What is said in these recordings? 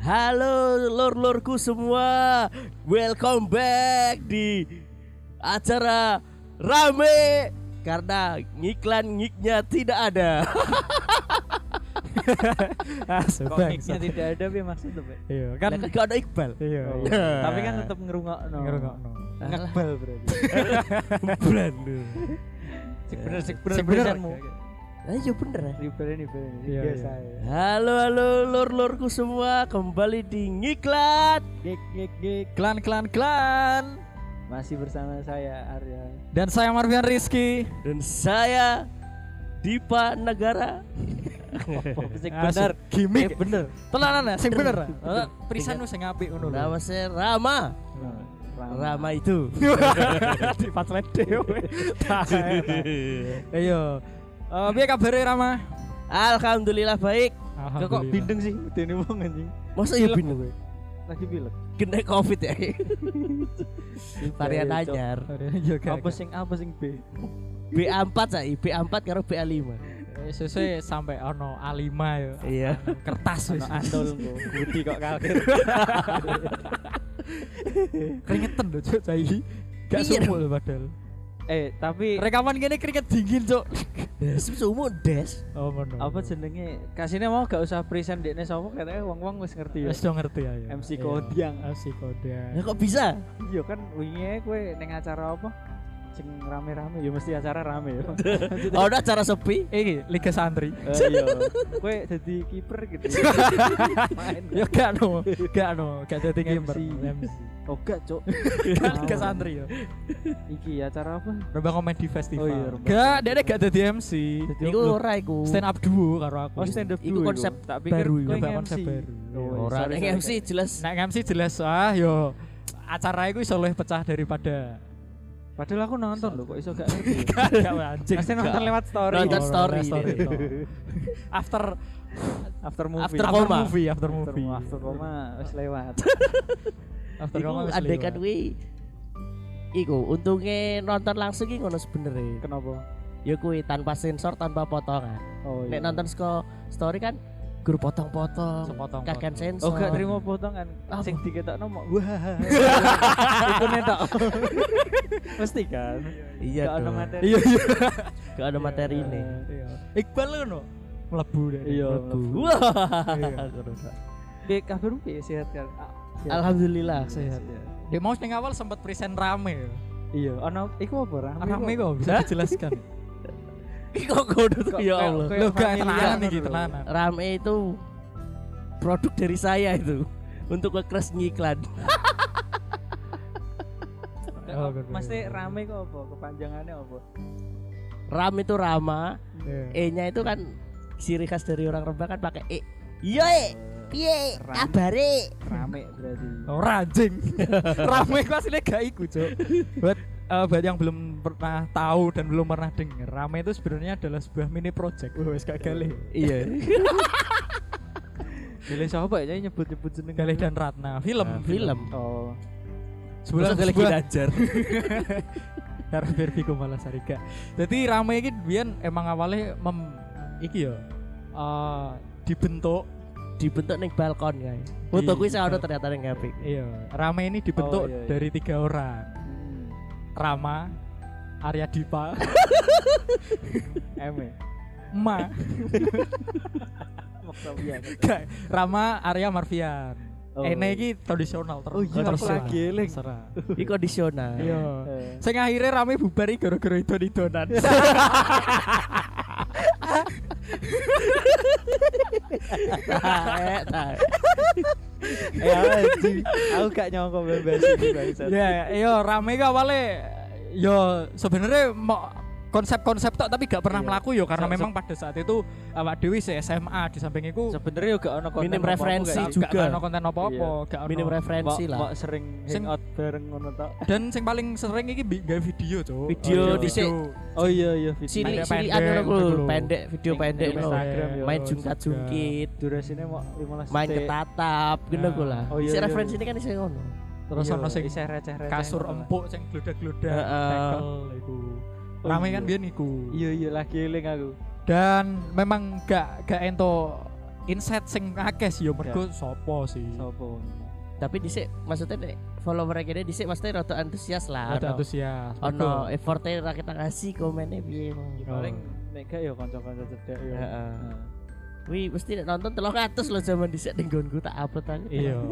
Halo lor-lorku semua, welcome back di acara rame karena ngiklan ngiknya tidak ada. Ah, Kok tidak ada Pi maksudnya? Iya, Kan gak ada Iqbal. iya. Oh, iya. Tapi kan tetap ngerungokno. Ngerungokno. Ngekbal berarti. Bener sik bener Sik bener. Ayo bener ya. Riberen riberen. Iya, Biasa iya. ya. Halo halo lor-lorku semua, kembali di ngiklan. Gig gig gig. Klan klan klan. Masih bersama saya Arya. Dan saya Marvian Rizky. Dan saya Dipa Negara. Ah, bener. gimmick. Eh, bener. Tenanan ya, sing bener. Bener. Eh, Perisan lu sing apik ngono lho. Nama saya Rama. Rama itu. Di paslet dhewe. Ayo. Eh piye kabare Rama? Alhamdulillah baik. Kok kok bindeng sih dene wong anjing. Masa ya bindeng? gue. Lagi pilek. Kena covid ya. Varian Cok. anyar. Juga. Apa sing apa sing B? BA4 saya, BA4 karo BA5. Sesuai sampai ono A5 ya. Iya. Kertas wis. Andol kok. Budi kok kaget. Keringetan lho cuk saiki. Gak Iya. sumuk lho padahal. Eh, tapi Rekaman gini keringet dingin cuk. Semua des. Oh ngono. apa jenenge kasihnya mau gak usah present dekne sapa katanya wong-wong wis ngerti ya Wis do ngerti ayo. MC Iya. Kodiang. MC Kodiang. Ya kok bisa? iya kan wingi kowe ning acara apa sing rame-rame ya mesti acara rame ya Oh, udah acara sepi. Iki Liga Santri. Eh, iya kowe jadi kiper gitu main Ya gak no, gak no, gak gamer. MC. oh gak Kan Liga Santri ya. iki acara apa Lomba komedi festival. Oh iya, Gak, dia gak dadi MC. Jadi Iku ora iku. Stand up duo karo aku. oh stand up Iku dulu konsep tak pikir baru, kowe nyoba yang konsep baru. Oh, Ora sorry, nek. MC jelas. Nek MC jelas ah yo acara iku iso luwih pecah daripada padahal aku nonton loh kok iso gak ngerti gak anjing. Pasti nonton lewat story Nonton story. story. After after movie After after movie, after movie. after koma wis lewat After Iku koma wis lewat. kuwi Iku untungnya nonton langsung iki ngono sebenarnya. kenapa Ya kuwi tanpa sensor, tanpa potongan. oh Nek nonton seko story kan guru potong-potong, Sepotong-potong. kakek sensor. Oh gak terima potongan Apa? sing diketokno mau wah itu netok mesti kan Iya gak ada materi Iya iya. Gak ada materi ini. Iya. Iqbal ngono. Mlebu deh. Iya, mlebu. mlebu. Wah. Iya. Kayak kabar piye sehat kan Ah. Alhamdulillah sehat. Dia mau awal sempat present rame. ya. iya ana iku apa rame Rame kok bisa dijelaskan. Kok kudu Kok ya Allah. Lo gak tenanan iki lho. tenanan. Rame itu produk dari saya itu untuk nge-crash ngiklan. Oh. Mesti rame kok apa kepanjangannya apa Ram itu Rama, Iya. E-nya itu kan ciri khas dari orang Rembang kan pakai E. Iya, E. Piye? Kabare? rame berarti Ora anjing. Rame ku asline gak iku, Cuk. Eh, buat yang belum pernah tahu dan belum pernah dengar, Rame itu sebenarnya adalah sebuah mini project. Wah, wis gak galih. Iya. Pilih siapa ya nyebut-nyebut jeneng Galih dan Ratna, film, Nah, film. oh Sebulan galih Ginanjar. karo Bervigo malah Sarika. Jadi Rame iki biyen emang awalnya mem iki ya eh, dibentuk dibentuk ning balkon kae. Foto kuwi saya ada ternyata ning HP. iya, Rame ini dibentuk Oh, iya, iya. dari tiga orang. Rama, Arya Dipa, M ya? Ma, Gak, Rama, Arya Marvian. Oh. Ene iki tradisional terus. Oh iya, Terserah. lagi eling. Terserah. Iki kondisional. Iya. Sing akhirnya rame bubar iki gara-gara idon-idonan. Taek, taek. Ya anjing aku gak nyongko bebas ini bangsat Ya, iya rame iki awale yo sebenarnya mau konsep-konsep tok tapi gak pernah Iya. melaku yo karena memang pada saat itu awak dewi se SMA di samping iku sebenarnya juga ono konten Minim referensi gak gak, sih? juga. gak ono konten apa-apa, Iya. gak ono. Minim referensi lah. sering Sing- hangout bareng ngono tok Dan sing paling sering iki gawe video, Cuk. Video Oh, dhisik. oh iya iya video Sini Pendek- sini lho. pendek, video pendek. Main Oh, jungkat-jungkit, durasinya mau 15 main ketatap, gitu Nah. gue lah. Oh, iya, referensi ini kan isi ngono. Terus ono sing kasur empuk sing gludak-gludak Heeh. Oh, Rame iya. kan biyen iku. iya iya lagi eling aku Dan memang gak gak ento insight sing akeh sih yo mergo sopo sih. Sopo? Tapi dhisik maksudnya nek follower kene dhisik maksudnya rada antusias lah. Ada ono- antusias. Ono effortnya ra kita kasih komennya piye. Ya paling nek gak ya kanca-kanca cedek ya. Heeh. Wih, mesti nek nonton 300 loh zaman dhisik ning nggonku tak upload aku. Iya.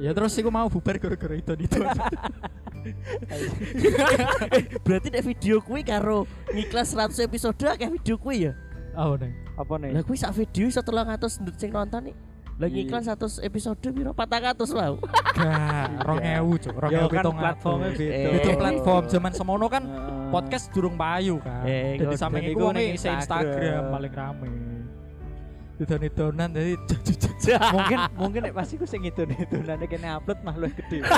Ya terus iku mau bubar gara-gara itu itu. Berarti nek video kuwi karo ngiklan 100 episode akeh video kuwi ya. Oh neng. Apa nih? Lah kuwi sak video iso 300 ndut sing nonton nih. Lah Iya. ngiklan 100 episode piro 400 wow. Gak, rong ewu cuk, rong Ya ewu kan pitung platformnya atus. beda. Eh. Itu platform zaman semono kan podcast durung payu kan. Eh, Jadi samping dan iku Instagram Instagram. paling rame. Didon-donan jadi mungkin mungkin nek pasti ku sing itu nanti kene upload mah luwih gede.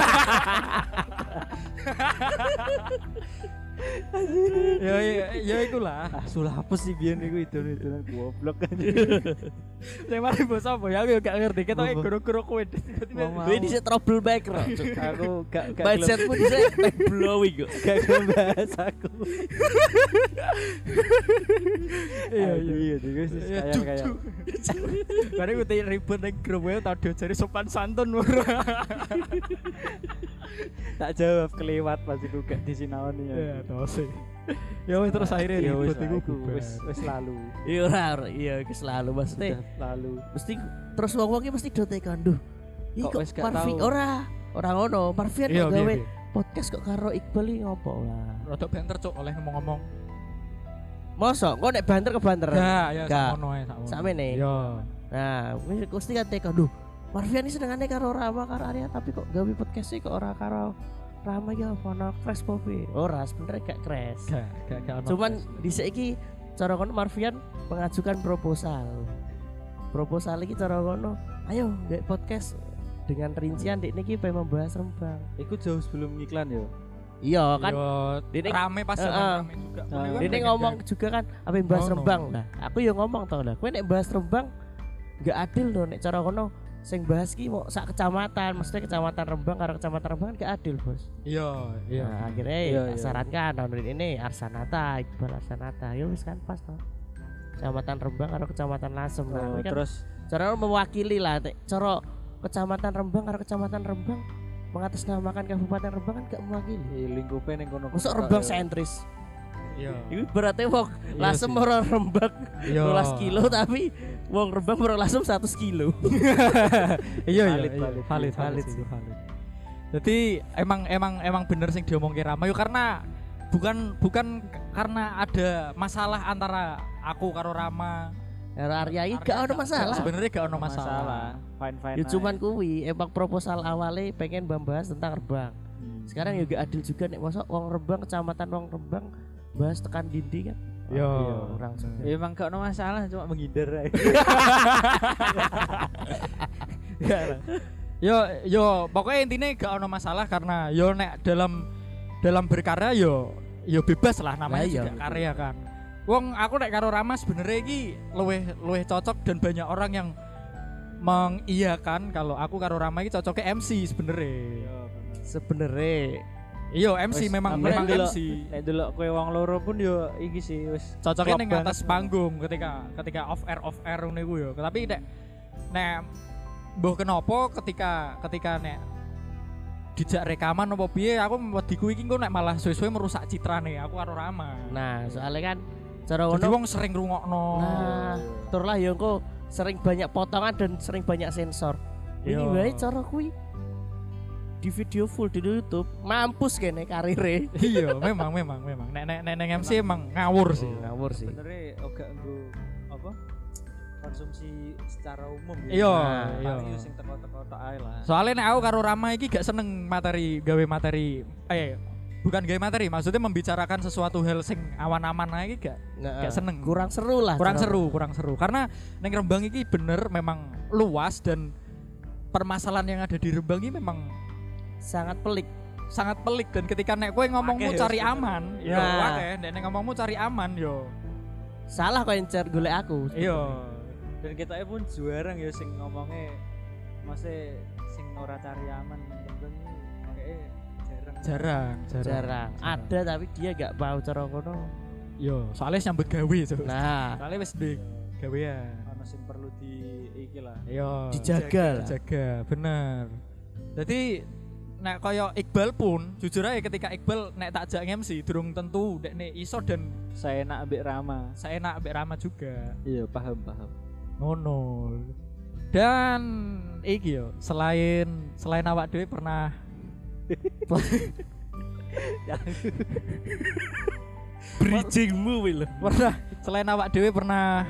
ya ya ya ikulah. ah sulah apa sih biyen iku itu itu goblok kan. Sing mari bos apa ya aku gak ngerti Apa? guru-guru kowe tiba-tiba. Mau- Wih dhisik troublemaker. Cuk. aku gak gak Mindsetmu dhisik mind blowing kok. gak gelem bahas aku. Iya iya. iya iya sih Ya kayak kayak. Bareng gue tanya ribut ning grup wae tau diajari sopan santun ora. tak jawab kelewat pas iku gak disinaoni ya. Ya tose. Ya wis terus akhirnya Ya ribut iku wis wis lalu. Iya ora iya selalu maksudnya Sudah lalu. mesti terus wong-wong iki mesti do tekan duh. Iki wis gak ora ora ngono. Marvian Iya kok gawe podcast kok karo Iqbal iki ngopo lah. Rodok banter cuk oleh ngomong-ngomong. Mosok kok nek banter ke banter. Ya Gak. sakmono ae sakmono. Sakmene. Yo. Nah, wis mesti kan tekan duh. Marvian ini senengane karo Rama karo Arya tapi kok gawe podcast kok ora karo Rama ya ono crash popi. Ora sebenarnya gak crash. Gak gak gak ono. Cuman di iki cara kono Marvian mengajukan proposal. Proposal iki cara kono, ayo nggak podcast dengan rincian dek niki pengen membahas Rembang. Iku jauh sebelum iklan ya. Iya kan, Yo, Dene- rame pas Heeh. zaman rame juga. Nah, kan ini pengen ngomong gak- juga kan apa yang bahas Ngono. Rembang lah. Aku ya ngomong tau lah, kowe nek bahas Rembang nggak adil loh nek cara kono sing bahas ki mau sak kecamatan, maksudnya kecamatan Rembang karo kecamatan Rembang kan gak adil, Bos. Iya, iya. Nah, akhirnya Iya, ya iya. sarankan tahun ini Arsanata, Iqbal Arsanata. Yo wis kan pas toh. Kecamatan Rembang karo kecamatan Lasem. Nah, Oh, kan terus cara mewakili lah cara kecamatan Rembang karo kecamatan Rembang mengatasnamakan Kabupaten Rembang kan gak mewakili. eh, lingkupnya ning kono. Masuk Rembang ya. sentris. Iya. Ini berarti wong Iya lasem sih. ora Rembang Iya. 12 kilo tapi wong Rembang ora lasem 100 kilo. Iya, iya, Valid, iya. valid, valid, valid, valid sih, sih. valid. Jadi emang emang emang bener sing diomongke Rama yo karena bukan bukan karena ada masalah antara aku karo Rama. Era Arya iki gak ada masalah. Sebenarnya gak ono masalah. Fine fine. Ya cuman kuwi emang proposal awalnya pengen membahas tentang Rembang. Sekarang juga adil juga nek masa wong Rembang kecamatan wong Rembang bahas tekan dindi kan. Yo. Iya, orang juga. Ya, emang gak ada masalah cuma menghindar aja. Yo yo pokoknya intinya gak ono masalah karena yo nek dalam dalam berkarya yo yo bebas lah namanya iya. juga karya kan. Wong aku nek karo Rama sebenarnya iki luwih luwih cocok dan banyak orang yang mengiyakan kalau aku karo Rama iki cocoknya MC sebenarnya. Sebenarnya Iya MC Wes, memang memang delok- MC. Nek delok kowe wong loro pun yo iki sih wis Cocoknya ning atas panggung ketika ketika off air off air ngono iku yo. Tapi nek nek mbah kenapa ketika ketika nek dijak rekaman apa piye aku wediku iki engko nek malah suwe-suwe merusak citrane aku karo Rama. nah soalnya kan cara ngono wong sering rungokno. nah turlah ya engko sering banyak potongan dan sering banyak sensor. Ini Iya. wae cara kuwi di video full di YouTube mampus kene karire. iya, memang memang memang. Nek nek nek nek MC emang ngawur sih. ngawur sih. sebenarnya oga nggo apa konsumsi secara umum Iya, Nah, iya. Paling yo sing teko-teko ae lah. Soalnya nek aku karo Rama iki gak seneng materi gawe materi eh bukan gawe materi, maksudnya membicarakan sesuatu hal sing awan-aman ae iki gak Nggak gak seneng. kurang seru lah. kurang seru, kurang seru. Karena neng Rembang iki bener memang luas dan permasalahan yang ada di Rembang ini memang Sangat pelik. sangat pelik dan ketika nek kowe ngomongmu Akeh ya cari sebenarnya. aman, yo Nah. akeh, nek nek ngomongmu cari aman yo. Salah kok encer golek aku. Iya. Dan kita pun jarang ya sing ngomongnya masih sing ora cari aman penting jarang. Jarang, jarang. Jarang. Ada tapi dia gak mau cara ngono. Yo, soalnya nyambut gawe so. Nah, Soalnya wis di gawean. Ono sing perlu di iki lah. Iya. Dijaga. Dijaga, bener. Jadi nek kaya Iqbal pun jujur aja ketika Iqbal nek tak jak MC durung tentu nek iso dan Saya enak ambek Rama. saya enak ambek Rama juga. Iya, paham, paham. Ngono. Dan iki yo, selain selain awak dhewe pernah Bridgingmu lho. pernah selain awak dhewe pernah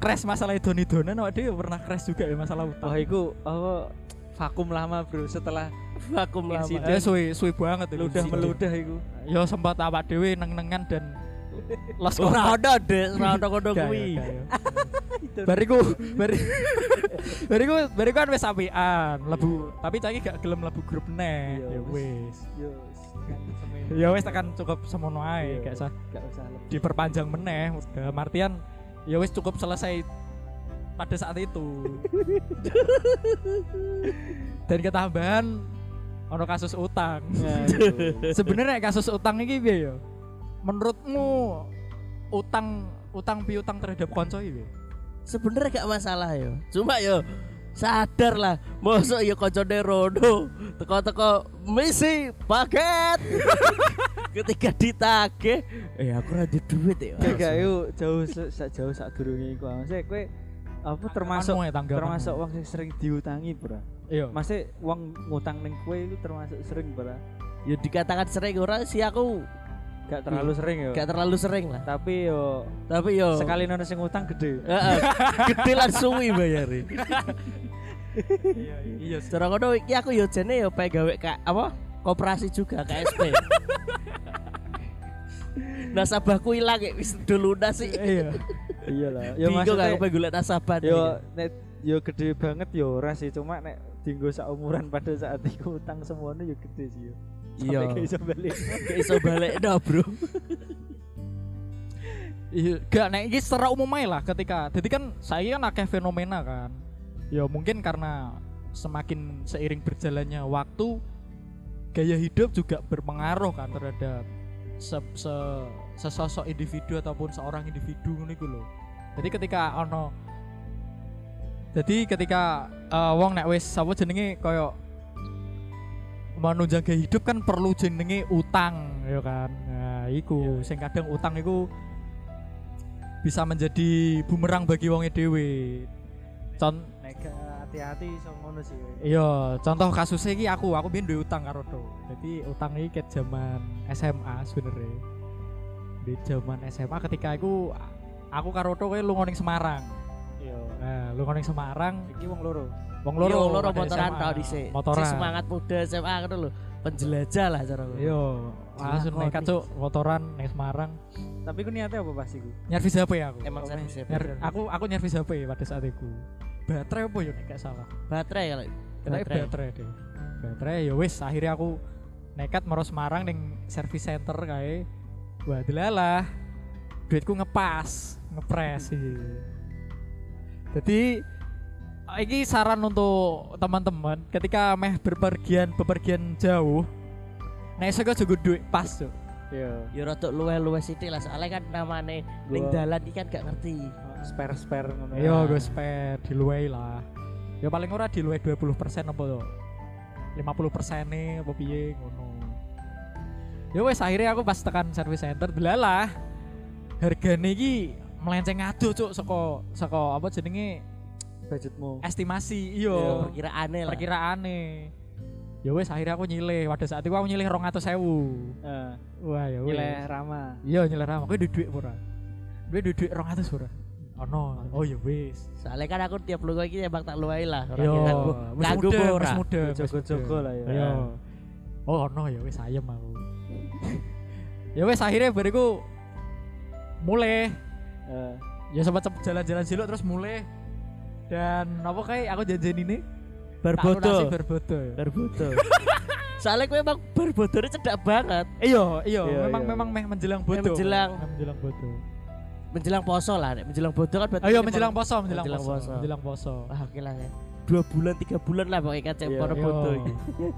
crash masalah doni-donan awak dhewe pernah crash juga ya masalah utang. Wah, iku apa vakum lama, Bro. Setelah Vakum lama. Ya suwe suwe banget itu. ludah meludah iku. Ya sempat awak dhewe neng-nengan dan los Ora ada, Dek. Ora ada kono kuwi. Bariku, bari, bariku, bariku kan wis apian, lebu, tapi cagi gak gelem lebu grup neh. Iya, Ya wis. wis. Ya wis tekan cukup semono ae, Iya. gak usah Gak usah diperpanjang meneh. Udah Martian ya wis cukup selesai pada saat itu. Dan ketambahan ono kasus utang. Sebenarnya kasus utang ini piye ya? Menurutmu utang utang piutang terhadap konco ini? Sebenarnya gak masalah yo. Cuma yo sadar lah mosok yo koncone Rono teko-teko misi paket ketika ditagih eh aku ora di duit ya Gak gak yuk jauh sak jauh sak durunge iku. Maksudnya kowe apa termasuk ya, termasuk wong sing sering diutangi, Bro. Iya. Masih uang ngutang ning kowe itu termasuk sering, Bro. ya dikatakan sering ora sih aku Gak terlalu sering ya. gak terlalu sering lah Tapi yo tapi yo sekali nono sing utang gede. Heeh, gede lan suwi bayari Iya, iya. secara kono iki aku yo jene yo pengen gawe kak apa koperasi juga KSP nasabahku hilang ya wis dulu sih Iya. Iyalah. Bingung maksudnya aku pengen nasabah yo nek yo gede banget yo ora sih cuma nek dinggo sak umuran pada saat iku utang semuanya yo gede sih yo. Iya. Gak iso balik. Gak iso balik no bro Iya, gak nek iki secara umum ae lah ketika jadi kan saya kan akeh fenomena kan. Ya mungkin karena semakin seiring berjalannya waktu gaya hidup juga berpengaruh kan terhadap se, se- sesosok individu ataupun seorang individu ngono iku lho. Jadi ketika ono jadi ketika eh, wong nek wis apa jenenge koyo menunjang gaya hidup kan perlu jenenge utang ya kan. Nah, iku sing kadang utang iku bisa menjadi bumerang bagi wong dhewe. Con hati-hati iso ngono sih. iya, contoh kasusnya iki aku, aku biyen duwe utang karo do. Jadi utang iki ket zaman SMA sebenarnya. Di zaman SMA ketika aku aku karo do kowe lunga ning Semarang. Yo. Nah, lunga ning Semarang, Iki wong loro. wong Loro loro, loro pada motoran tau dhisik. Motoran. Si semangat muda SMA ngono lho. Penjelajah lah cara ngono. Iya, langsung nekat cuk motoran ning Semarang. Tapi ku niatnya apa pas iku? Nyervis HP aku. Emang Oh, servis Nyer, aku aku nyervis HP pada saat itu. Baterai apa ya nek salah. baterai kalau Kena baterai deh. Baterai ya wis akhirnya aku nekat meros Semarang ning service center kae. Wah, delalah. Duitku ngepas, ngepres sih. Jadi ini saran untuk teman-teman ketika meh berpergian bepergian jauh Nah, kok juga duit pas tuh. Yo. Ya rada luwe-luwe sithik lah soalnya kan namane ning dalan iki kan gak ngerti. Spare-spare ngono. Yo, gue spare diluwei lah. Ya paling ora diluwei 20% apa tuh? 50% nih apa piye ngono. Ya wes akhirnya aku pas tekan service center delalah. Hargane iki melenceng aduh cuk saka saka apa jenenge budgetmu. estimasi Yo iya perkiraane lah. perkiraane. Ya wes akhirnya aku nyilih pada saat itu aku nyilih 200.000. Heeh. Wah ya wes. Nilai Rama. Iya nyilih ramah. Kowe duit duit ora? Duit duit duit 200 ora? Ono. Oh ya wes. Soalnya kan aku tiap lunga iki emang tak luwai lah. Ora Yo, kira aku wis nganggo muda, Jogo-jogo muda. lah ya. Yo. Oh, ono ya wis ayem aku. ya wis akhirnya bariku mulai Eh, ya sempat jalan-jalan siluk terus mulai dan apa kayak aku janjian ini Barbodo. berbodo ya. Barbodo. Soalnya kowe emang berbodone cedak banget. Iya, iya, Iya, memang iya. memang meh menjelang bodo. menjelang. Menjelang bodo. Menjelang poso lah, nek menjelang bodo kan berarti. Ayo menjelang poso, menjelang, Menjelang poso, poso. menjelang poso. Wah, oke lah ya. Dua bulan, tiga bulan lah pokoknya kan cek Iya, para Yo. bodo iki.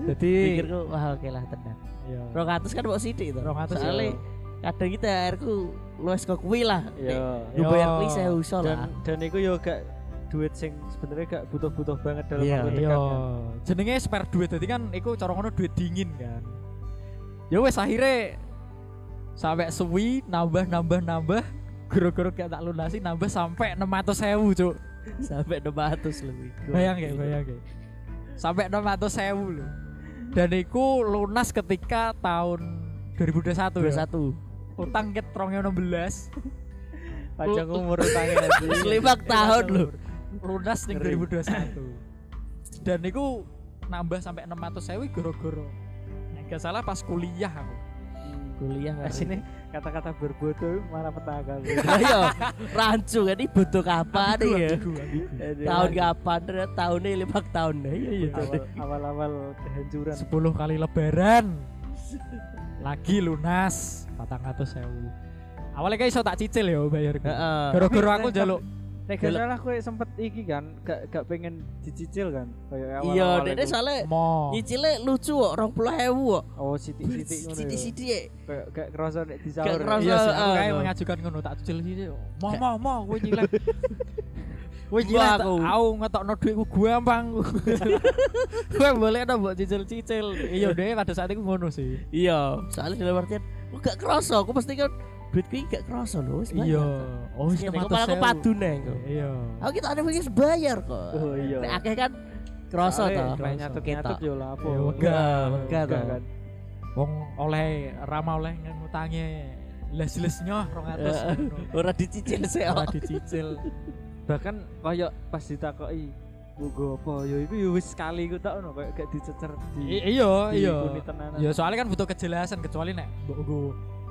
Jadi Pikirku wah oke lah tenang. iya. 200 kan mau sidik to. 200 Soalnya ya. Kadang kita airku luwes kok kuwi lah. Yo. Lu Yo. bayar kuwi 1000 iso Dan lah. dan iku yo gak duit sing sebenarnya gak butuh-butuh banget dalam Iya. waktu Iya, dekat kan. jenenge spare duit dadi kan iku cara ngono duit dingin kan. Ya wes akhirnya sampai suwi nambah nambah nambah guru-guru kayak tak lunasi nambah sampai 600 sewu cuk sampai 200 lebih bayang ya bayang ya sampai 600 sewu loh dan iku lunas ketika tahun 2021 ya 21 utang ket 2016 panjang umur utangnya nanti lima tahun loh lunas Ngeri. 2021 dan iku nambah sampai 600 sewu goro-goro Nek gak salah pas kuliah aku. Kuliah Nah, sini kata-kata berbodoh malah petaka. Ayo rancu kan? Ini butuh kapan nih ya? Ambigu, ambigu. tahun kapan? Ternyata tahunnya lima tahun. Deh iya iya. Awal, awal-awal kehancuran. 10 kali lebaran. Lagi lunas 400 sewu awalnya kayak iso tak cicil ya bayar goro-goro aku jaluk Nek gak salah kowe sempet iki kan gak gak pengen dicicil kan kayak awal iya dede soalnya mau nyicilnya lucu kok rong puluh hewu kok oh sitik-sitik ngono ya sidik-sidik kayak kayak kerasa nek disaur Gak ya. kerasa. iya aku ah, kayak mengajukan ngono tak cicil sih mau mau mau gue nyilek Wih Gua gila aku. aku, ngetokno duitku gampang. Gue boleh ada buat cicil-cicil. Iya deh pada saat itu ngono sih. iya soalnya dalam artian aku gak kerasa aku pasti kan duitku ini gak kerasa loh wis. Iya. Oh, wis Segini, 600 kok malah aku sewu. padu neng. Iya. aku kita ada wis bayar kok Oh, iya. Nek akeh kan kerasa kayak nyatut-nyatut Ketok. yo wegah, wegah Wegah toh. kan Wong oleh rama oleh ngutangnya les-les nyoh 200 ora dicicil sih ora kok. dicicil. bahkan kayak pas ditakoki Gue apa ya itu ya wis sekali gue tau no kayak gak dicecer di Iya, iya. tenanan. Ya soalnya kan butuh kejelasan kecuali nek mbok nggo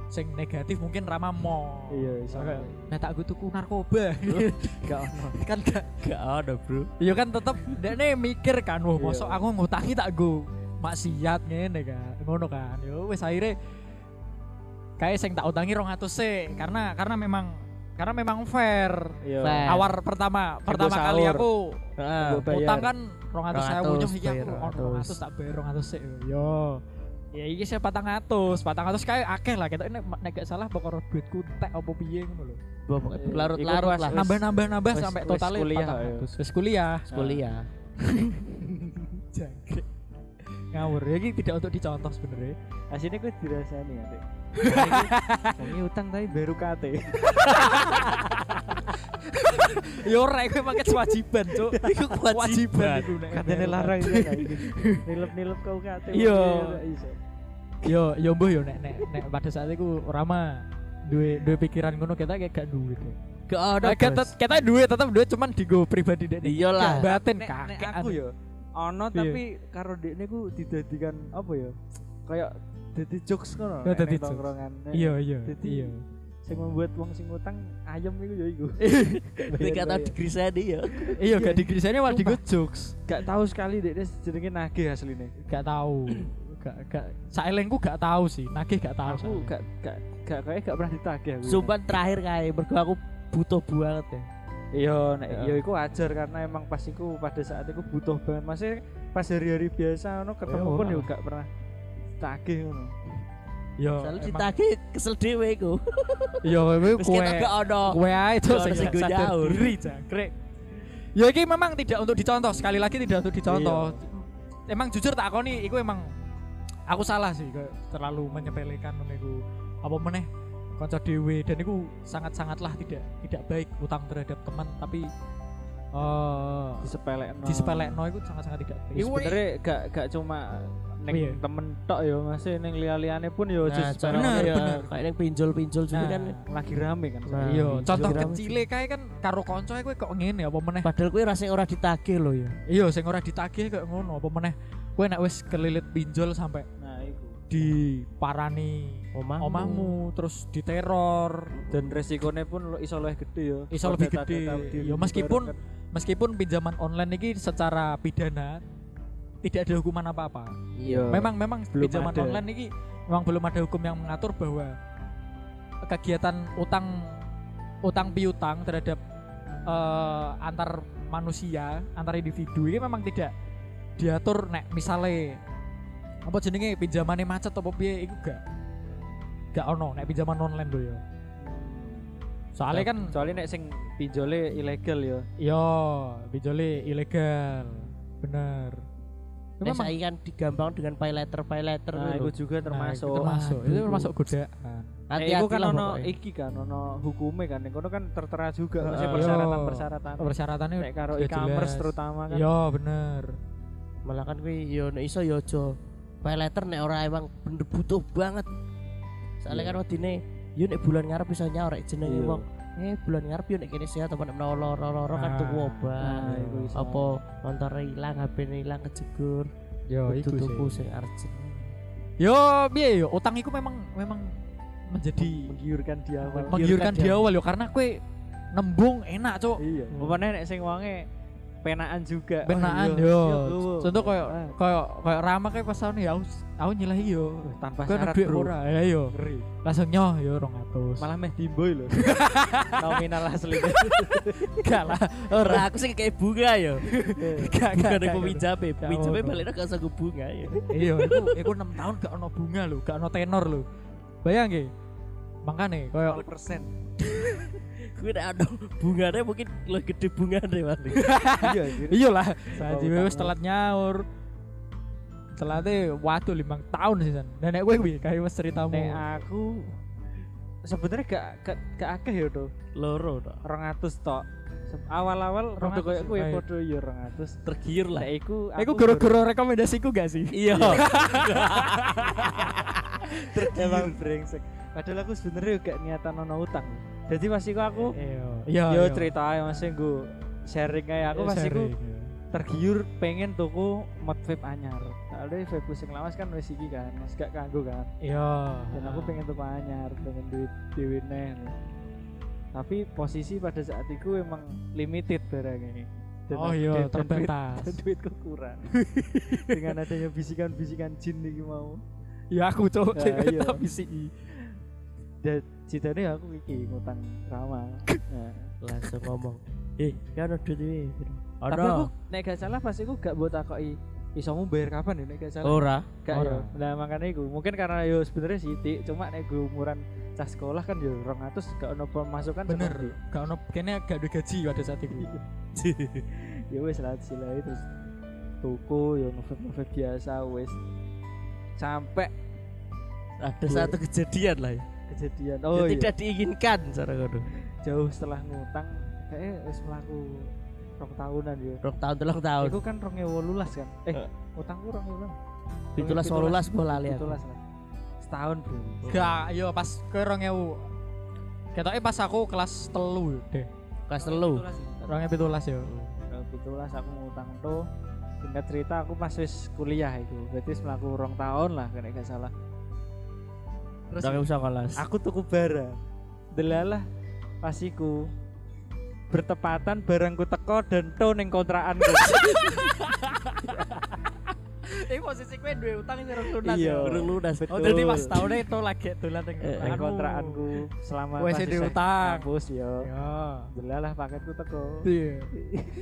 sing negatif mungkin rama mo. Iya, iso. Soalnya, Nek tak gue tuku narkoba. gak ono kan gak gak ada bro Iya kan tetep dekne mikir kan, wah Iya. mosok aku ngutangi tak go maksiat ngene kan. Ngono kan. Yo wis akhirnya kayak sing tak utangi 200 sih karena karena memang karena memang fair. iya Fair. Awal pertama pertama kali sahur. aku Heeh. Gua bayar. utang kan 200 sewu 200, nyoh iki aku bayar ono 200 tak bayar 200 sih. Yo. Ya iki sih 400, 400 kayak akeh lah kita nek nek gak salah pokoknya duitku tek apa piye ngono lho. Iku larut-larut lah Nambah-nambah nambah sampai wis totalnya kuliah, 400. Wis kuliah. kuliah Jangkrik. Ngawur ya ini tidak untuk dicontoh sebenarnya. aslinya gue dirasani ya dek ini utang tapi baru kate Ya ora iku pakai kewajiban, Cuk. Iku kewajiban. bayar larang ya kan nilep nilep kau kate iso. Yo yo mbuh yo nek nek nek pada saat itu ora mah duwe duwe pikiran ngono kita kayak gak duit. gak ada Nah, kita kita duit tetap duit cuman digo pribadi dek. Iyalah. batin kakek aku ya ono Iya. tapi karo dekne ku didadikan apa ya kayak dadi jokes ngono Ya, dadi tongkrongan. Iya iya iya. sing membuat wong sing utang ayam iku ya iku Ketika tau digrisani ya Iya gak digrisane malah digo jokes. gak tahu sekali dekne jenenge nagih asline Gak tahu. Gak gak saelengku gak tahu sih. Nagih gak tahu. aku gak gak gak kayak gak pernah ditagih aku Sumpah terakhir kayak mergo aku butuh banget ya iya nek Ya. iya iku wajar karena emang pas iku pada saat iku butuh banget masih pas hari-hari biasa ngono ketemu Ya, pun yo gak pernah tagih ngono Yo. Soalnya emang- ditagih kesel dhewe iku Yo kowe kowe kowe ae itu sing sing diri jangkrik. Ya iki memang tidak untuk dicontoh, sekali lagi tidak untuk dicontoh. Emang jujur tak akoni iku emang aku salah sih terlalu menyepelekan ngono iku. Apa meneh kanca dhewe dan iku sangat-sangatlah tidak tidak baik utang terhadap teman tapi eh disepelekno disepelekno iku sangat-sangat tidak baik. Ya sebenarnya gak gak cuma neng Iya. temen tok ya masih neng liya-liyane pun ya Nah, bener, ya, bener. kayak yang pinjol-pinjol juga Nah, kan lagi rame kan Nah, Iya, pinjol contoh rame kecil kae kan karo kanca kowe kok ngene apa meneh. Padahal kuwi rasanya ora ditagih loh ya Iya, sing ora ditagih kayak ngono apa meneh. Kowe nek wis kelilit pinjol sampai diparani Omahmu. omahmu terus diteror. Dan resikonya pun lo iso lebih gede ya. Iso lebih gede. Ya, meskipun- meskipun pinjaman online ini secara pidana tidak ada hukuman apa-apa. Iya. Memang memang belum pinjaman ada. online ini memang belum ada hukum yang mengatur bahwa kegiatan utang utang piutang terhadap eh, antar manusia antar individu ini memang tidak diatur. Nek misalnya apa jenenge pinjamannya macet apa piye iku gak gak ono nek pinjaman online lho ya Soalnya kan soalnya nek sing pinjole ilegal ya yo bijole ilegal. Bener. Itu Nek memang saiki kan digampang dengan pay letter pay letter nah itu itu juga Nah, termasuk itu termasuk. Aduh. Itu termasuk godaan. Nek hati-hati iku kan ono iki kan ono hukume kan kono kan tertera juga Heeh. maksudnya persyaratan-persyaratan Persyaratannya nek karo e-commerce terutama kan Yo bener. malah kan kuwi yo nek iso yo aja pay letter nek ora emang bener butuh banget soalnya Iya. kan wedine yo nek bulan ngarep bisa nyaurek jenenge Iya. wong eh bulan ngarep yo nek kene sehat apa nek loro-loro kan Nah, tuku obat nah, iku iso. apa motor ilang HP ilang kejegur Yo iku tuku sing urgent Yo piye yo utang iku memang memang menjadi menggiurkan di awal menggiurkan di awal yo karena kue nembung enak cuk. iya pokoknya nek sing wonge penaan juga Benaan Oh, iya. yo. Iya. Contoh koyo koyo koyo rama kayak pas tahun ya aku aku nyilahi yo. tanpa Kowe syarat bro ora ya yo. ngeri Langsung nyoh yo 200. malah meh dimboy lho nominal asli Gak lah. ora aku sih kayak bunga yo Gak gak. yang peminjame Gak peminjame baliknya gak usah bunga ya Iya, iku iku 6 tahun gak ono bunga lho, gak ono tenor lho. Bayang nggih. Makane koyo persen gue nek ada bunganya mungkin lebih gede bunganya paling iya anjir. iya lah, saji wis telat nyaur. Telatnya waduh limang tahun sih san. Dan nek kowe piye kayak wis ceritamu. nek aku sebenarnya gak gak gak akeh ya tuh loro tok 200 tok Se- awal-awal 200, koyo kowe ayo. padha ya 200 tergiur lah iku Iku aku goro-goro rekomendasiku gak sih? iya ber- emang brengsek padahal aku sebenarnya juga niatan ono utang jadi pas iku aku Iya. Iya. yo iya. cerita aja masih gue sharing kayak aku sharing, iya. tergiur pengen tuku mod vape anyar soalnya vape sing lawas kan wis iki kan mas gak kanggo kan Iya. dan aku pengen tuku anyar pengen duit dewi neh tapi posisi pada saat itu emang limited barang ini Dan Oh iya, dan duit- terbatas. dan duitku kurang dengan adanya bisikan-bisikan jin nih mau Ya aku cok, Ya, iya. tapi sih. Dan citanya aku iki ngutang ramah nah, langsung ngomong eh kan ada duit ini tapi aku nek gak salah pas iku gak buat takoki isomu bayar kapan ya nek gak salah ora Gak Ora. yo. Nah makanya iku mungkin karena yo sebenarnya sithik cuma nek gue umuran cah sekolah kan yo 200 gak ono pemasukan Bener. Gak ono kene gak ada gaji pada saat itu. Ya wis lah sila terus tuku yo ngevape biasa wis sampai ada satu kejadian lah ya kejadian oh, iya tidak diinginkan cara ngono jauh setelah ngutang kayak wis mlaku rong tahunan yo. rong tahun telung tahun Iku kan 2018 kan. Eh, Eh. utangku 2018. pitulas wolulas bola aku 17 lah. Setahun, Bro. Gak, yo pas ke 2000. Ketoknya pas aku kelas telu deh. kelas telu 2017 yo. Pitulas aku ngutang tuh singkat cerita aku pas wis kuliah itu berarti wis mlaku rong tahun lah kena gak salah Terus Jangan usah kelas aku tuku barang delalah pas iku bertepatan barangku teko dan to ning kontrakanku eh posisi kowe duwe utang sing rong lunas Iya. yo. Urung lunas Betul. Oh, jadi pas tahun itu lagi dolan ning Eh, ning kontrakanku selama di isih utang. kampus yo Ya. delalah paketku teko Iya.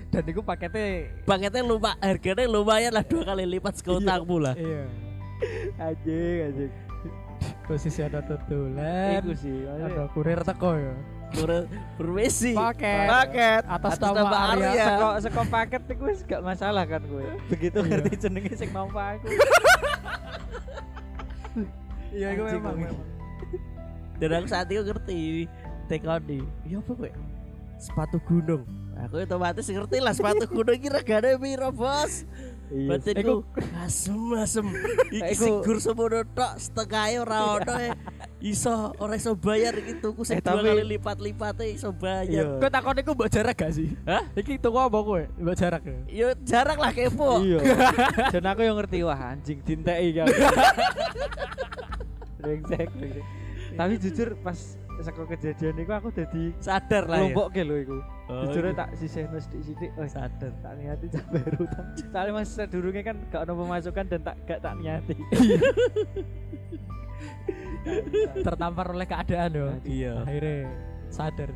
Dan iku paketnya paketnya lupa harganya lumayan lah dua kali lipat sekotangmu lah iya. anjing anjing Posisi ada tutulan. iku sih Ada kurir teko ya. Kur- permisi Paket. paket Atas, Atas nama nama Arya. Arya. seko seko paket iku wis gak masalah kan gue begitu Iya. ngerti jenenge sing nampa aku Iya, Anjing, memang. dan aku saat itu ngerti tekoni ya apa gue sepatu gunung aku otomatis ngerti lah sepatu gunung kira regane piro bos iya batinku asem asem iki Iku- sing gur semono tok setengahnya ora ono e iso ora iso bayar iki tuku sing Eh, dua kali lipat-lipate iso bayar Iya. Kowe takon iku mbok jarak gak sih? Hah? Iki tuku apa kowe? Mbok jarak ya. yo jarang lah kepo iya dan aku yang ngerti wah anjing dinteki kan brengsek. tapi jujur pas seko kejadian itu aku jadi sadar lah ya kelompok ke lo iku Oh, jujur iya. tak sisihno sithik-sithik oh sadar tak niati sampai utang soalnya mas sedurunge kan gak ono pemasukan dan tak gak tak niati Tertampar oleh keadaan yo. iya Akhirnya sadar.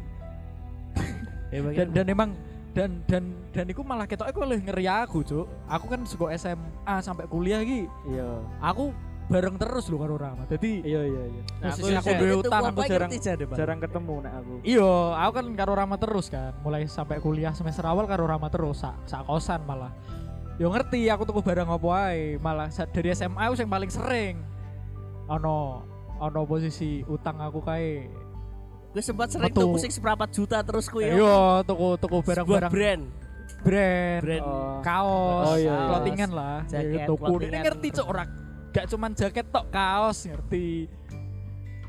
emang Dan dan emang dan dan dan iku malah ketok iku lebih ngeri aku, Cuk. Aku kan suka SMA sampai kuliah iki. iya Aku bareng terus lho karo Rama. Jadi Iya iya iya. Nah, aku posisi aku sih duwe utang, aku jarang- jarang ketemu nek aku. Iya, aku kan karo Rama terus kan. Mulai sampai kuliah semester awal karo Rama terus, sak sak kosan malah. Yo ngerti aku tuku barang apa ae, malah dari SMA aku yang paling sering. Ono ono posisi utang aku kae. Gue sempat sering tuku sing seperempat juta terus kuwi. Iya, tuku tuku barang-barang brand. brand, Brand. Oh. kaos, Oh, iya, iya. clothingan lah. Jaket, Ya, tuku. Ini ngerti cok ora gak cuman jaket tok kaos ngerti.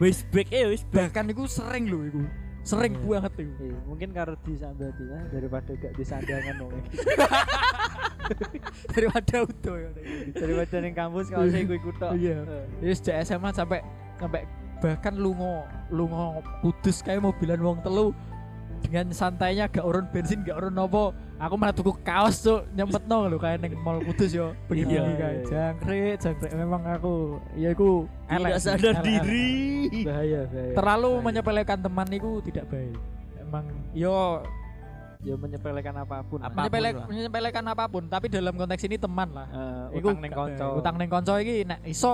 Waist bag eh waist bag. Bahkan iku sering lho iku. Sering Iya. banget iku. Iya, mungkin karo disambati lah daripada gak disandangan iki. Daripada udo ya. daripada ning kampus kalau saya ikut ikut tok. Iya. Yes, cek SMA sampai sampai bahkan lungo lungo kudus kayak mobilan wong telu dengan santainya gak urun bensin gak urun nopo aku malah tuku kaos tuh nyempet no lho kayak neng mall kudus yo begini Iya, kayak iya. jangkrik jangkrik memang aku ya aku Tidak sadar elek, diri. Bahaya bahaya. terlalu Bahaya. menyepelekan teman itu tidak baik emang yo ya menyepelekan apa pun. Apa- menyepelek, lah. menyepelekan apa pun tapi dalam konteks ini teman lah Iku utang kanca. baik. Utang ning kanca iki nek iso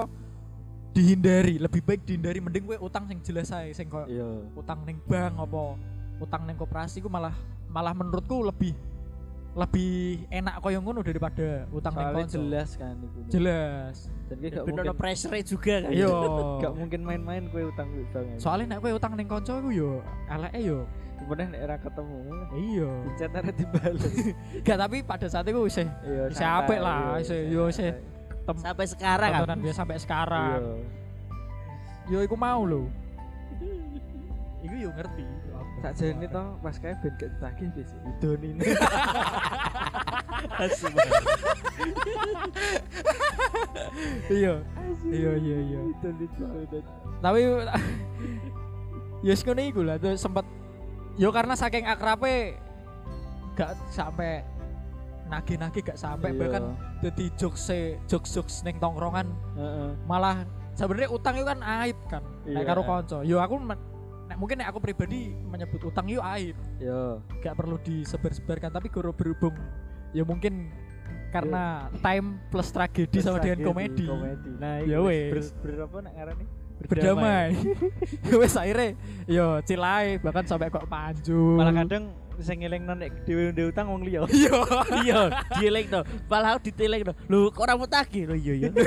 dihindari, lebih baik dihindari mending kowe utang sing jelas ae sing koyo Iya. utang ning bank apa utang ning koperasi ku malah malah menurutku lebih lebih enak koyo ngono daripada utang ning Soalnya kanca. jelas kan iku. Jelas. Dan gak ono mungkin pressure juga kan. Iya. gak mungkin main-main kue utang duit banget. Soalnya nek kowe utang ning kanca iku yo eleke yo kemudian nek ora ketemu iya. chat ora dibales. Gak tapi pada saat itu isih Iya. Apik lah, iya, santai. yo tem Sampai sekarang kan. tontonan biasa sampai sekarang. Iya. Yo iku mau lho. Iku yo ngerti. Tak jane to pas kae ben gak ditagih wis idoni. Iya. Iya iya iya. Idoni banget. Tapi ya ngono iku lah tuh sempat yo karena saking akrabe gak sampai nagih-nagih gak sampai Iya. bahkan jadi jokes jokes jokes neng tongkrongan malah sebenarnya utang itu kan aib kan Iya. karo kanca yo aku mungkin nek aku pribadi menyebut utang itu aib Yo. gak perlu disebar-sebarkan tapi guru berhubung ya mungkin karena time plus tragedi sama dengan komedi, Komedi. Nah, Ya iku wes. ber, ber apa nek ngarani? berdamai Ya wes akhirnya yo cilai bahkan sampai kok panjul Malah kadang sing ngelingno nek dhewe ndek utang wong liya. iya Iya, aku ditelek to. Lho, kok ora mau tagih? Lho iya iya.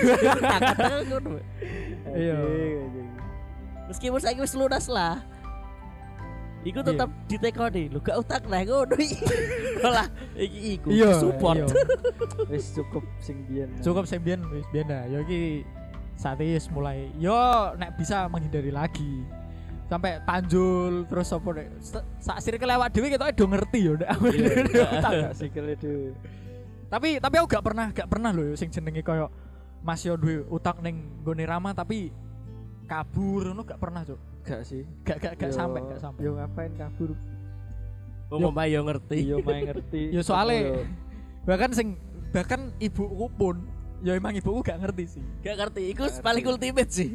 Iya. Meskipun saiki wis lunas lah. Iku tetep ditekoni. Lho gak utang lah ngono iki. Malah iki iku iya support. iya. Wis cukup sing biyen. cukup sembian wis biyen dah yo iki saat ini mulai yo nek bisa menghindari lagi sampai tanjul terus apa nek se- sak circle awak dhewe ketok do ngerti yo nek Iya, utang. tak sikile dhewe. tapi tapi aku gak pernah gak pernah loh sing jenenge koyo Mas yo duwe utang ning gone Rama tapi kabur ngono gak pernah cuk Gak sih. gak gak gak Yo- sampai gak sampai Yo ngapain kabur? Ngomong bae yo ngerti. Yo main ngerti. Yo soalnya- Yo. bahkan sing bahkan ibuku pun ya emang ibuku gak ngerti sih Gak ngerti. Iku paling ultimate sih.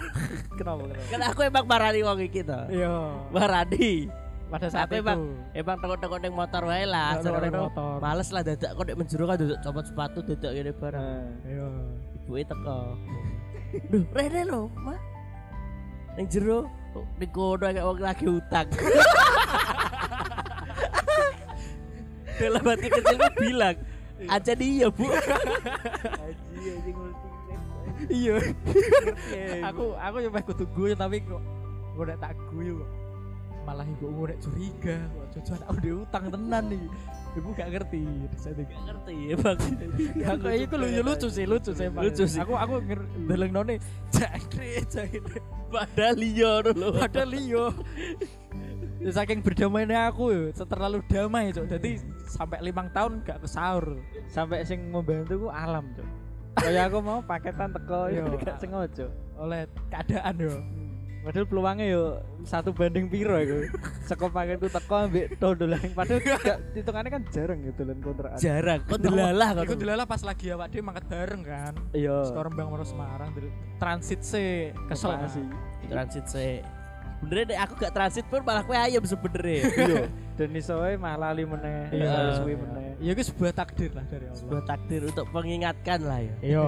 kenapa kenapa? Kan aku emang marani wong iki to. iya Marani. pada saat Tapi itu emang emang tekok-tekok ning motor wae lah. Serono motor. Males lah dadak kok nek menjero kan dadak copot sepatu dadak ngene barang. Nah, iya Ibuke teko. Duh, rene lho, Mah. Ning jero oh, ning kono kayak wong lagi utang. Dalam hati kecilku bilang, aja dia bu. Haji anjing ultimate. iya aku aku meh kudu guyu tapi kok gue tak guyu kok malah ibu gue curiga kok cucu anak udah utang tenan nih ibu gak ngerti saya Gak ngerti ya bang. aku itu lucu lucu sih lucu sih Bang. Lucu sih. aku aku nger deleng none jangkrik jangkrik Padahal liya dulu. padahal liyo Ya, saking berdamainya aku ya terlalu damai cok jadi sampai limang tahun gak ke sahur Sampai sing membantu ku alam, Cuk. Kayak aku mau paketan teko Iya. yo gak sengaja. oleh keadaan yo Padahal peluangnya yo satu banding piro iku. Seko paketku teko ambek dodolan padahal gak hitungannya kan jarang ya dolan kontrakan. Jarang. Kok delalah kok. Iku delalah pas lagi awak dhewe mangkat bareng kan Iya. sekarang bang mau Semarang transit sih kesel Koperasi. Transit sih. Benernya deh aku gak transit pun malah kue ayam sebenernya. Iya. Dan iso wae malah lali meneh, Iya. suwi meneh. ya itu sebuah takdir lah dari Allah Sebuah takdir untuk mengingatkan lah ya. iya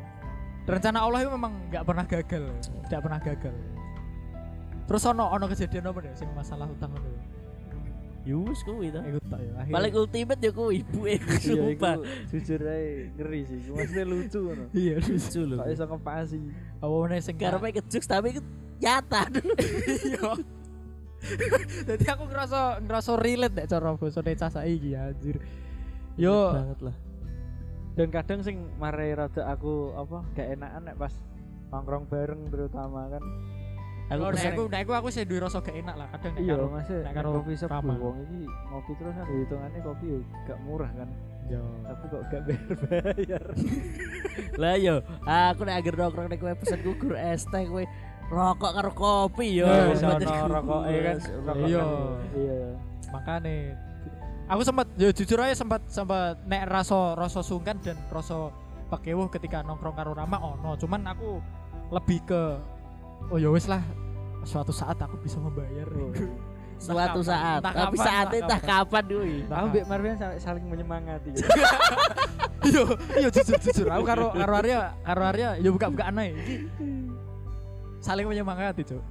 rencana Allah itu memang nggak pernah gagal nggak pernah gagal terus ono ono kejadian apa deh sing masalah utang ngono Yus kuwi to. iku tak ya Paling ultimate ya kuwi ibu e. Iya, Sumpah. jujur ae ngeri sih. Maksudnya lucu ngono. iya Lucu lho. Kok iso kepasi. apa meneh sing Karepe kejux tapi itu nyata. iya jadi aku ngerasa ngerasa relate deh cara bosone cah saiki anjir yo banget lah. Dan kadang sing marai rada aku apa gak enakan nek pas nongkrong bareng terutama kan. Aku Oh, aku nek aku aku sih duwe rasa gak enak lah kadang nek Iya, karo masih nek karo kopi shop Rama. wong iki ngopi terus kan hitungannya kopi yo gak murah kan. yo Tapi kok gak bayar-bayar. lah yo, aku nek agar nongkrong nek kowe pesen gugur es teh kowe rokok karo kopi yo. Eh, Wis bener. ono rokoke kan. rokok Iya. Iya. makane aku sempat ya jujur aja sempat sempat nek rasa rasa sungkan dan rasa pakewuh ketika nongkrong karo Rama ono cuman aku lebih ke oh ya wis lah suatu saat aku bisa membayar Oh. Suatu kapan, saat, entah tapi kapan, saatnya entah kapan kuwi. Aku mbek Marvian sa- saling menyemangati. iya iya jujur jujur aku karo karo Arya karo Arya ya buka buka aneh saling menyemangati cuk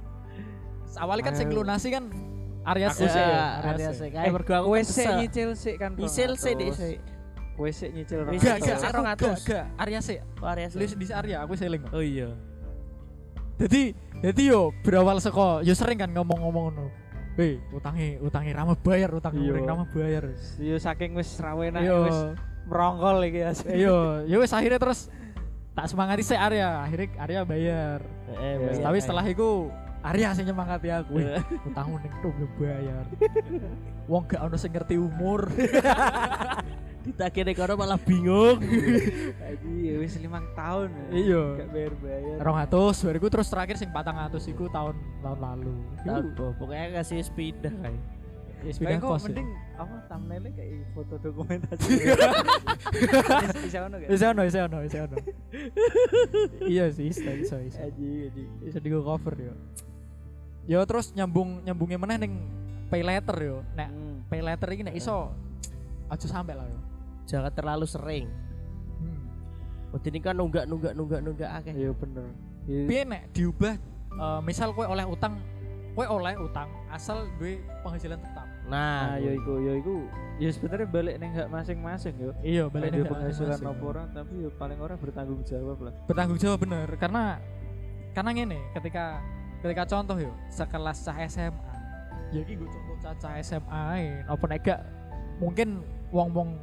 awalnya kan sing lunasi kan Arya sih ya, Arya sih. sih. Kayak mergo aku kesel. nyicil sik kan. Nyicil sih 200. sik. Kowe sik nyicil Wis, Gak, Nyicil gak, sik aku gak, 200. gak, Arya sih. Oh, Arya sih. Lu di Arya, aku seling. Oh iya. Jadi, jadi yo berawal seko, yo sering kan ngomong-ngomong ngono. Hei, utangi, utangi Rama bayar, utang Iya. Rama bayar. Yo saking wis rawena Yo, wis merongkol iki asli. yo, yo wes akhirnya terus tak semangati saya Arya, akhirnya Arya bayar. Eh, Iya. bayar, Tapi eh. setelah itu Arya sih nyemangati aku. Wih, utangmu ning tuh belum bayar. Wong gak ono sing ngerti umur. ditagih nek kono malah bingung. Iki wis 5 tahun. ya. Iya. Gak bayar-bayar. Rong atus, bariku terus terakhir sing patang atus iku tahun tahun lalu. Tahu kok, pokoknya kasih pindah kayak. Ya, Kayak sepeda kok kos. ya. mending apa thumbnailnya kayak foto dokumentasi. Bisa ono gak? Bisa ono, bisa ono, bisa ono. iya sih, bisa, bisa. Aji, aji. Bisa di cover yo. Yo terus nyambung nyambungnya mana ning pay letter yo. Nek Hmm. pay letter ini nek iso aja sampai lah yo. Jangan terlalu sering. Hmm. Oh, ini kan nunggak nunggak nunggak nunggak akeh. Iya bener. Iya. Piye nek diubah eh, misal kowe oleh utang, kowe oleh utang asal duwe penghasilan tetap. Nah, Nah, yo iku, yo iku. Ya sebenarnya balik neng hak masing-masing yo. Iya, Balik balik dia penghasilan apa orang tapi yo paling orang bertanggung jawab lah. bertanggung jawab bener karena karena ngene ketika ketika contoh yo sekelas cah SMA ya iki gue contoh cah, cah SMA apa nek gak mungkin wong-wong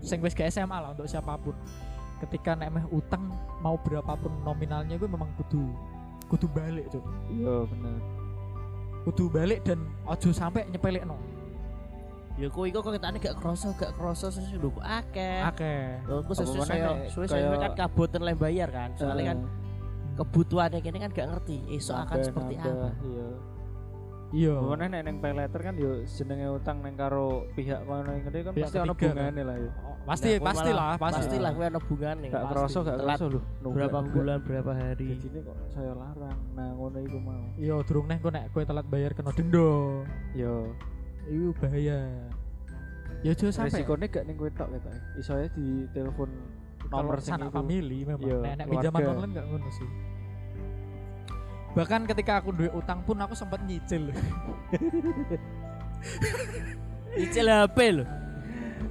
sing wis ke SMA lah untuk siapa pun ketika nek meh utang mau berapapun nominalnya gue memang kudu kudu balik cuk Iya bener. kudu balik dan ojo sampai nyepelek no ya kok ketane gak kroso gak kroso sing lho kok akeh. akeh Lho, Aku sesuai saya, nek suwe saya kan kaboten lem bayar kan. Soalnya kan kebutuhannya kini kan gak ngerti esok akan seperti apa. Iya. Iya Mana nek neng pay letter kan yo jenenge utang neng karo pihak kono yang gede kan Pihak pasti ono kan. bungane lah yo. Oh, pasti Nah, pasti lah pasti Pastilah kuwi ana bungane. Gak kroso gak kroso lho. Berapa bulan berapa hari. Gajine kok saya larang. Nah, ngono iku mau. iya durung neh kok nek kowe telat bayar kena denda Yo, Iku bahaya. Ya aja sampai resikonya gak ning kowe tok ketok. Iso ae di telepon nomor sanak iku. family memang. Iya, Nek pinjaman online gak ngono sih. Bahkan ketika aku duit utang pun aku sempat nyicil. Nyicil HP lho.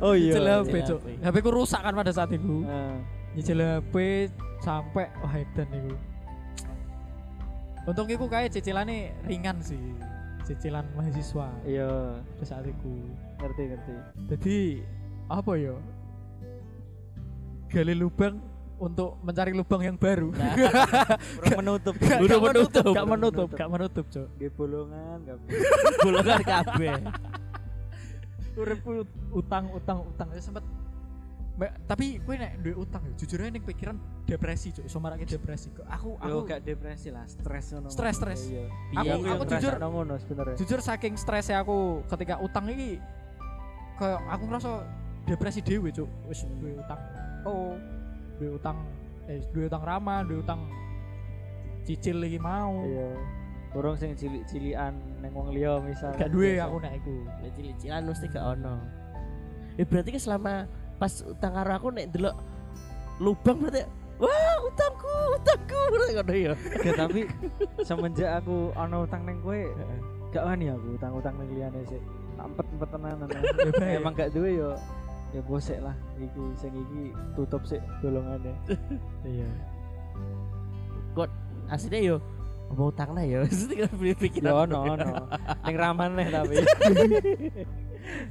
Oh iya. Nyicil HP, Cuk. HP. Ku rusak kan pada saat itu. Nah, Nyicil HP sampai wah edan iku. Untung iku kayak cicilannya ringan sih. Cicilan mahasiswa iya, pada saat itu. ngerti ngerti. Jadi apa ya? Gali lubang untuk mencari lubang yang baru. Urung menutup. Gak, Udah gak menutup, menutup. gak menutup, gak menutup, Cok. Nggih bolongan gak. Golongan kabeh. Uripku utang, utang, utang. Ya sempet Mbak, tapi gue nek duwe utang ya, jujur aja ning pikiran depresi, Cok. Iso marake depresi. Kok Aku Yo aku gak depresi lah, stres ngono. Stres, stres. Iya. Iya, Aku- iya. aku jujur ngono sebenarnya. jujur saking stresnya aku ketika utang ini kayak aku ngerasa depresi dewe, Cok. Wis duwe utang. Oh, duwe utang eh duwe utang ramah, duwe utang cicil lagi mau. Iya. Urung sing cilik-cilikan ning wong liya misal. Gak duwe aku nek iku. Ya cilik-cilan mesti gak ono. Ya berarti kan selama pas utang karo aku nek delok lubang berarti wah utangku utangku ngono ya Ya, tapi semenjak aku ana utang neng kowe gak wani aku utang-utang neng liyane sik. Tampet-empet tenanan. Ya. Emang gak duwe yo ya gosek lah iki sing iki tutup sik golongane. Iya. kok aslinya yo mau utang lah yo pikir Ya ono ono. Ning raman nih tapi.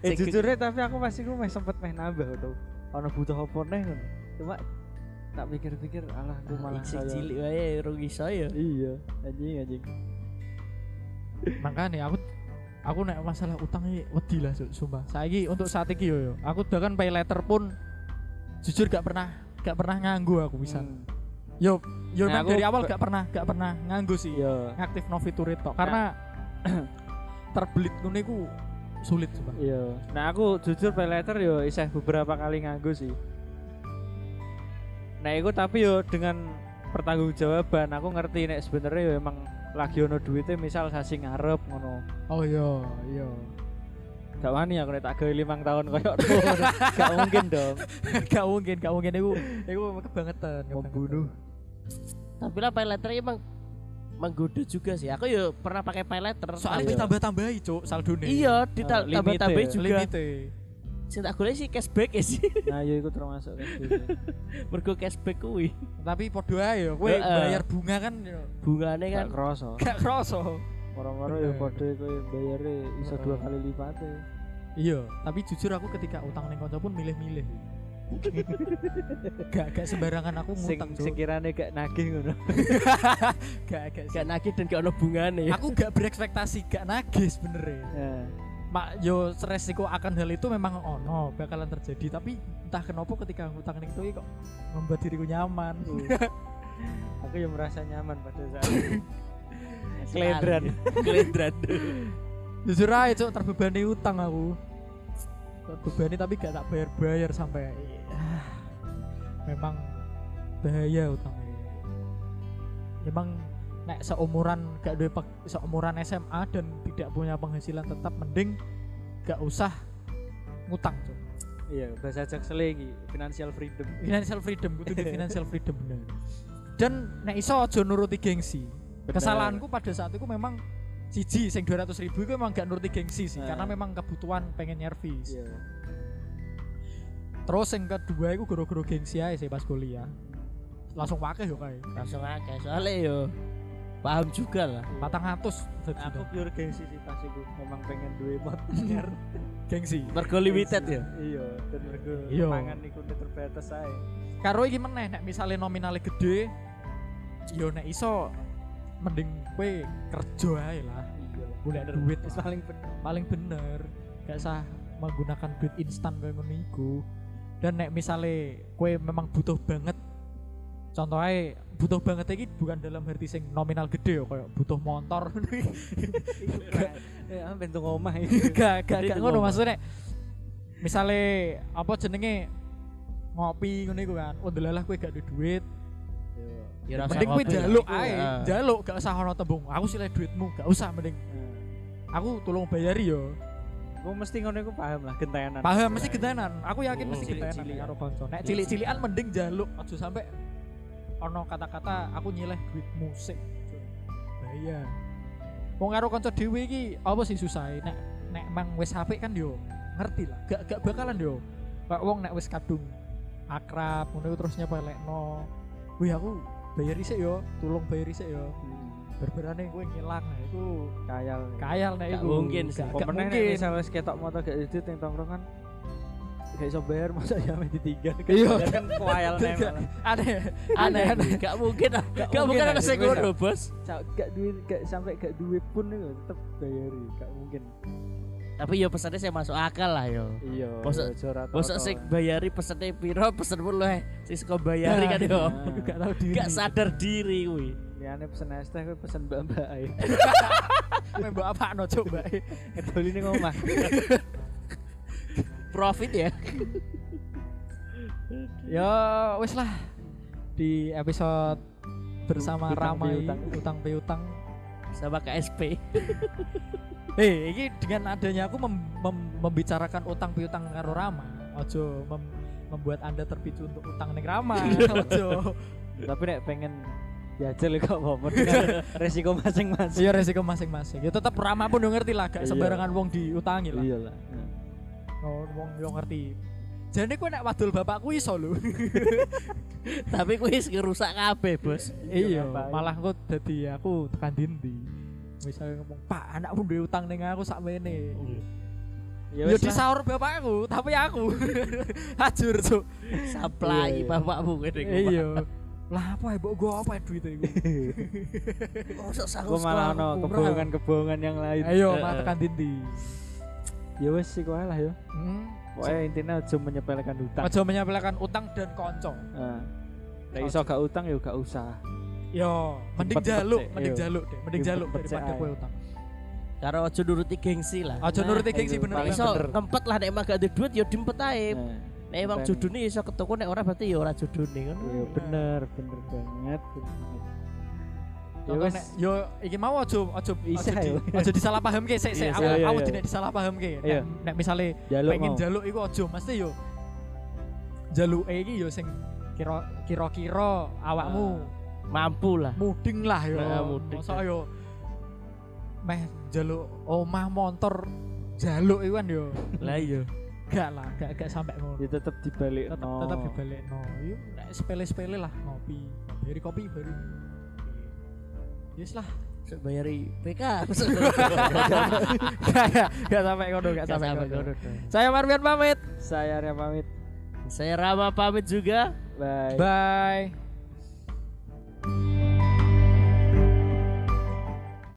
eh jujurnya tapi aku pasti ku meh sempet meh nambah tuh. Ono butuh apa nih. Cuma tak pikir-pikir alah aku malah kaya- cilik wae rugi saya Iya, anjing anjing. Makanya aku aku nek masalah utang iki wedi lah sumpah. Saiki untuk saat iki yo, yo aku bahkan pay letter pun jujur gak pernah gak pernah nganggu aku bisa. Hmm. Yo yo Nah, dari awal gak pernah gak pernah nganggu sih. Iya. Ngaktif no fitur itu karena terbelit ngono iku sulit sumpah. Iya. Nah aku jujur pay letter yo isih beberapa kali nganggo sih. Nah itu tapi yo dengan pertanggungjawaban aku ngerti nek sebenarnya yo emang lagi ono duitnya misal sasi ngarep ngono. Oh iya, iya. Gak wani aku nek tak gawe limang tahun koyo. Gak mungkin dong. gak mungkin, gak mungkin iku iku kebangetan. Membunuh. tapi lah pay letter emang menggoda juga sih aku yo pernah pakai pay letter Soalnya Iya. tambah-tambahi, Cuk, saldone. iya ditambah Oh, limite tambah ya. juga limite. Sing tak golek sih cashback ya sih Nah iya itu termasuk kan gitu. mergo cashback kuwi Tapi podo ae yo, kowe bayar bunga kan yo bungane kan Gak kroso. gak kroso. Moro-moro ya padha kowe bayare iso dua kali lipatnya. Iya, tapi jujur aku ketika utang ning kanca pun milih-milih. gak gak sembarangan aku Sing ngutang, sing Cuk. kirane gak nagih ngono. Gak gak gak nagih dan gak ono bungane Aku gak berekspektasi, gak nagih sebenarnya. Ya. Mak yo resiko akan hal itu memang ono bakalan terjadi tapi entah kenapa ketika ngutang ning itu kok membuat diriku nyaman. Aku yang merasa nyaman pada saat itu. Kelendran. kelendran Jujur aja cok terbebani utang aku. Terbebani tapi gak tak bayar-bayar sampai ah, memang bahaya utangnya. Memang nek seumuran gak duwe pek- seumuran SMA dan tidak punya penghasilan tetap mending gak usah ngutang cok. Iya, bahasa jaksel iki financial freedom. Financial freedom kudu di financial freedom bener. Dan nek iso aja nuruti gengsi. Bener. Kesalahanku pada saat itu memang siji sing 200 ribu itu memang gak nuruti gengsi sih Nah. karena memang kebutuhan pengen nyervis. Iya. Terus yang kedua itu guru-guru gengsi aja sih pas kuliah. Langsung pakai yo kayak. langsung akeh soalnya yo paham juga lah Patang atus Aku pure gengsi sih pas iku memang pengen duwe motor anyar. gengsi. mergo limited ya Iya, dan mergo Iya. pangan iku udah terbatas ae. Karo iki meneh nek misalnya nominalnya gede, yo nek iso mending kue kerja aja lah. Iya. Golek Bener. duit paling bener. paling bener gak usah menggunakan duit instan kayak ngono iku dan nek misalnya kue memang butuh banget contohnya butuh banget iki bukan dalam arti sing nominal gede yo kayak butuh motor. Eh, ampe bentuk omah gak gak gak ngono maksudnya. Misalnya apa jenenge ngopi ngono iku kan oh delalah kue gak ada duit. Ya, mending kue jaluk ae ah. jaluk gak usah ono tembung. Aku sih duitmu gak usah mending. Aku tolong bayari yo. Gue mesti ngono iku paham lah gentenan. paham mesti gentenan. Aku yakin Oh, mesti gentenan cilik-cilik. karo kanca nek cilik-cilikan mending jaluk aja sampai ono kata-kata aku nyileh duit musik. Bahaya wong karo kanca dhewe iki apa sih susah nek nek mang wis apik kan yo ngerti lah. Gak gak bakalan yo. Kayak wong nek wis kadung akrab ngono terus nyepelekno. Wih aku bayar isik yo tulung bayar isik yo. Berberane gue ngilang nah itu Kayal. kayal nek iku. mungkin sih. gak, mungkin. misalnya wis ketok motor gak didit ning tongkrongan gak iso bayar masa ya mesti ditinggal? Iya. Ya kan malah. aneh aneh. aneh aneh. Gak mungkin. Gak mungkin ada ngono bos. gak duit gak sampai gak duit pun itu tetep bayari gak mungkin. Tapi yo pesannya saya masuk akal lah yo. Iya rata-rata. Masa sing bayari pesennya piro pesen pun lu sing suka bayari kan yo. Nah. Gak tahu diri. Gak sadar diri kuwi. Liane pesen es teh kowe pesen mbak-mbak ae. mbak apa no coba Ngedoli ning omah. profit ya. Ya wis lah. Di episode bersama Utang ramai piutang. utang piutang sama KSP eh ini dengan adanya aku mem- mem- membicarakan utang piutang karo Rama ojo mem- membuat anda terpicu untuk utang ning Rama ojo. Tapi nek pengen jajal ya kok apa dengan resiko masing-masing. iya resiko masing-masing. Ya tetap Rama pun ngerti lah gak Iya. sembarangan wong diutangi lah Iya lah. oh, wong yo ngerti jadi kue nek wadul bapakku iso lho Tapi kuwi wis ngerusak kabeh, Bos. iya ngapain? malah kok jadi aku tekan dindi misalnya ngomong pak anakku duwe utang ning aku sak mene Ya Yo disaur bapakku, tapi aku hajur cuk. Saplai Iya, iya. bapakmu ngene iki. Iya. Lah apa ya, mbok gua apa ya duit iku? Kok sanggup malah ono kebohongan-kebohongan yang lain. Ayo, malah tekan dindi. Ya wis sih kok lah ya. Hmm. Pokoknya intinya aja menyepelekan hutang. Aja menyepelekan utang dan konco. Nah, Nek iso gak utang ya gak usah. Yo, mending Cepet-cepet jaluk, mending iya. jaluk deh, mending jaluk Cepet-cepet daripada kowe ayo. utang. Karo aja nuruti gengsi lah. Aja Nah, nuruti gengsi itu bener Iso ngempet lah nek emang gak ada duit ya diempet ae. Nah, Nek emang judune iso ketuku nek ora berarti ya ora judune kan. Iya bener, bener banget. bener banget. Ya wis. nek yo iki mau aja aja aja di, yo. aja disalahpahamke sik sik aku aku tidak disalahpahamke. Iya. Nek nek misale pengen jaluk iku aja mesti yo jaluke iki yo sing kira kira-kira awakmu Mampu lah. muding lah yo. Nah, muding. Masa yo meh jaluk omah motor jaluk iku kan yo. Lah iya. Gak lah, gak gak sampai ngono. Ya tetep dibalik Tetep tetep dibalik no. Yo nek sepele-sepele lah ngopi. Dari kopi baru. Yes lah. Sok bayari PK. gak, gak, gak sampai ngono, gak Gak sampai ngono. Saya Marvian pamit. Saya Arya pamit. Saya Rama pamit juga. Bye. Bye.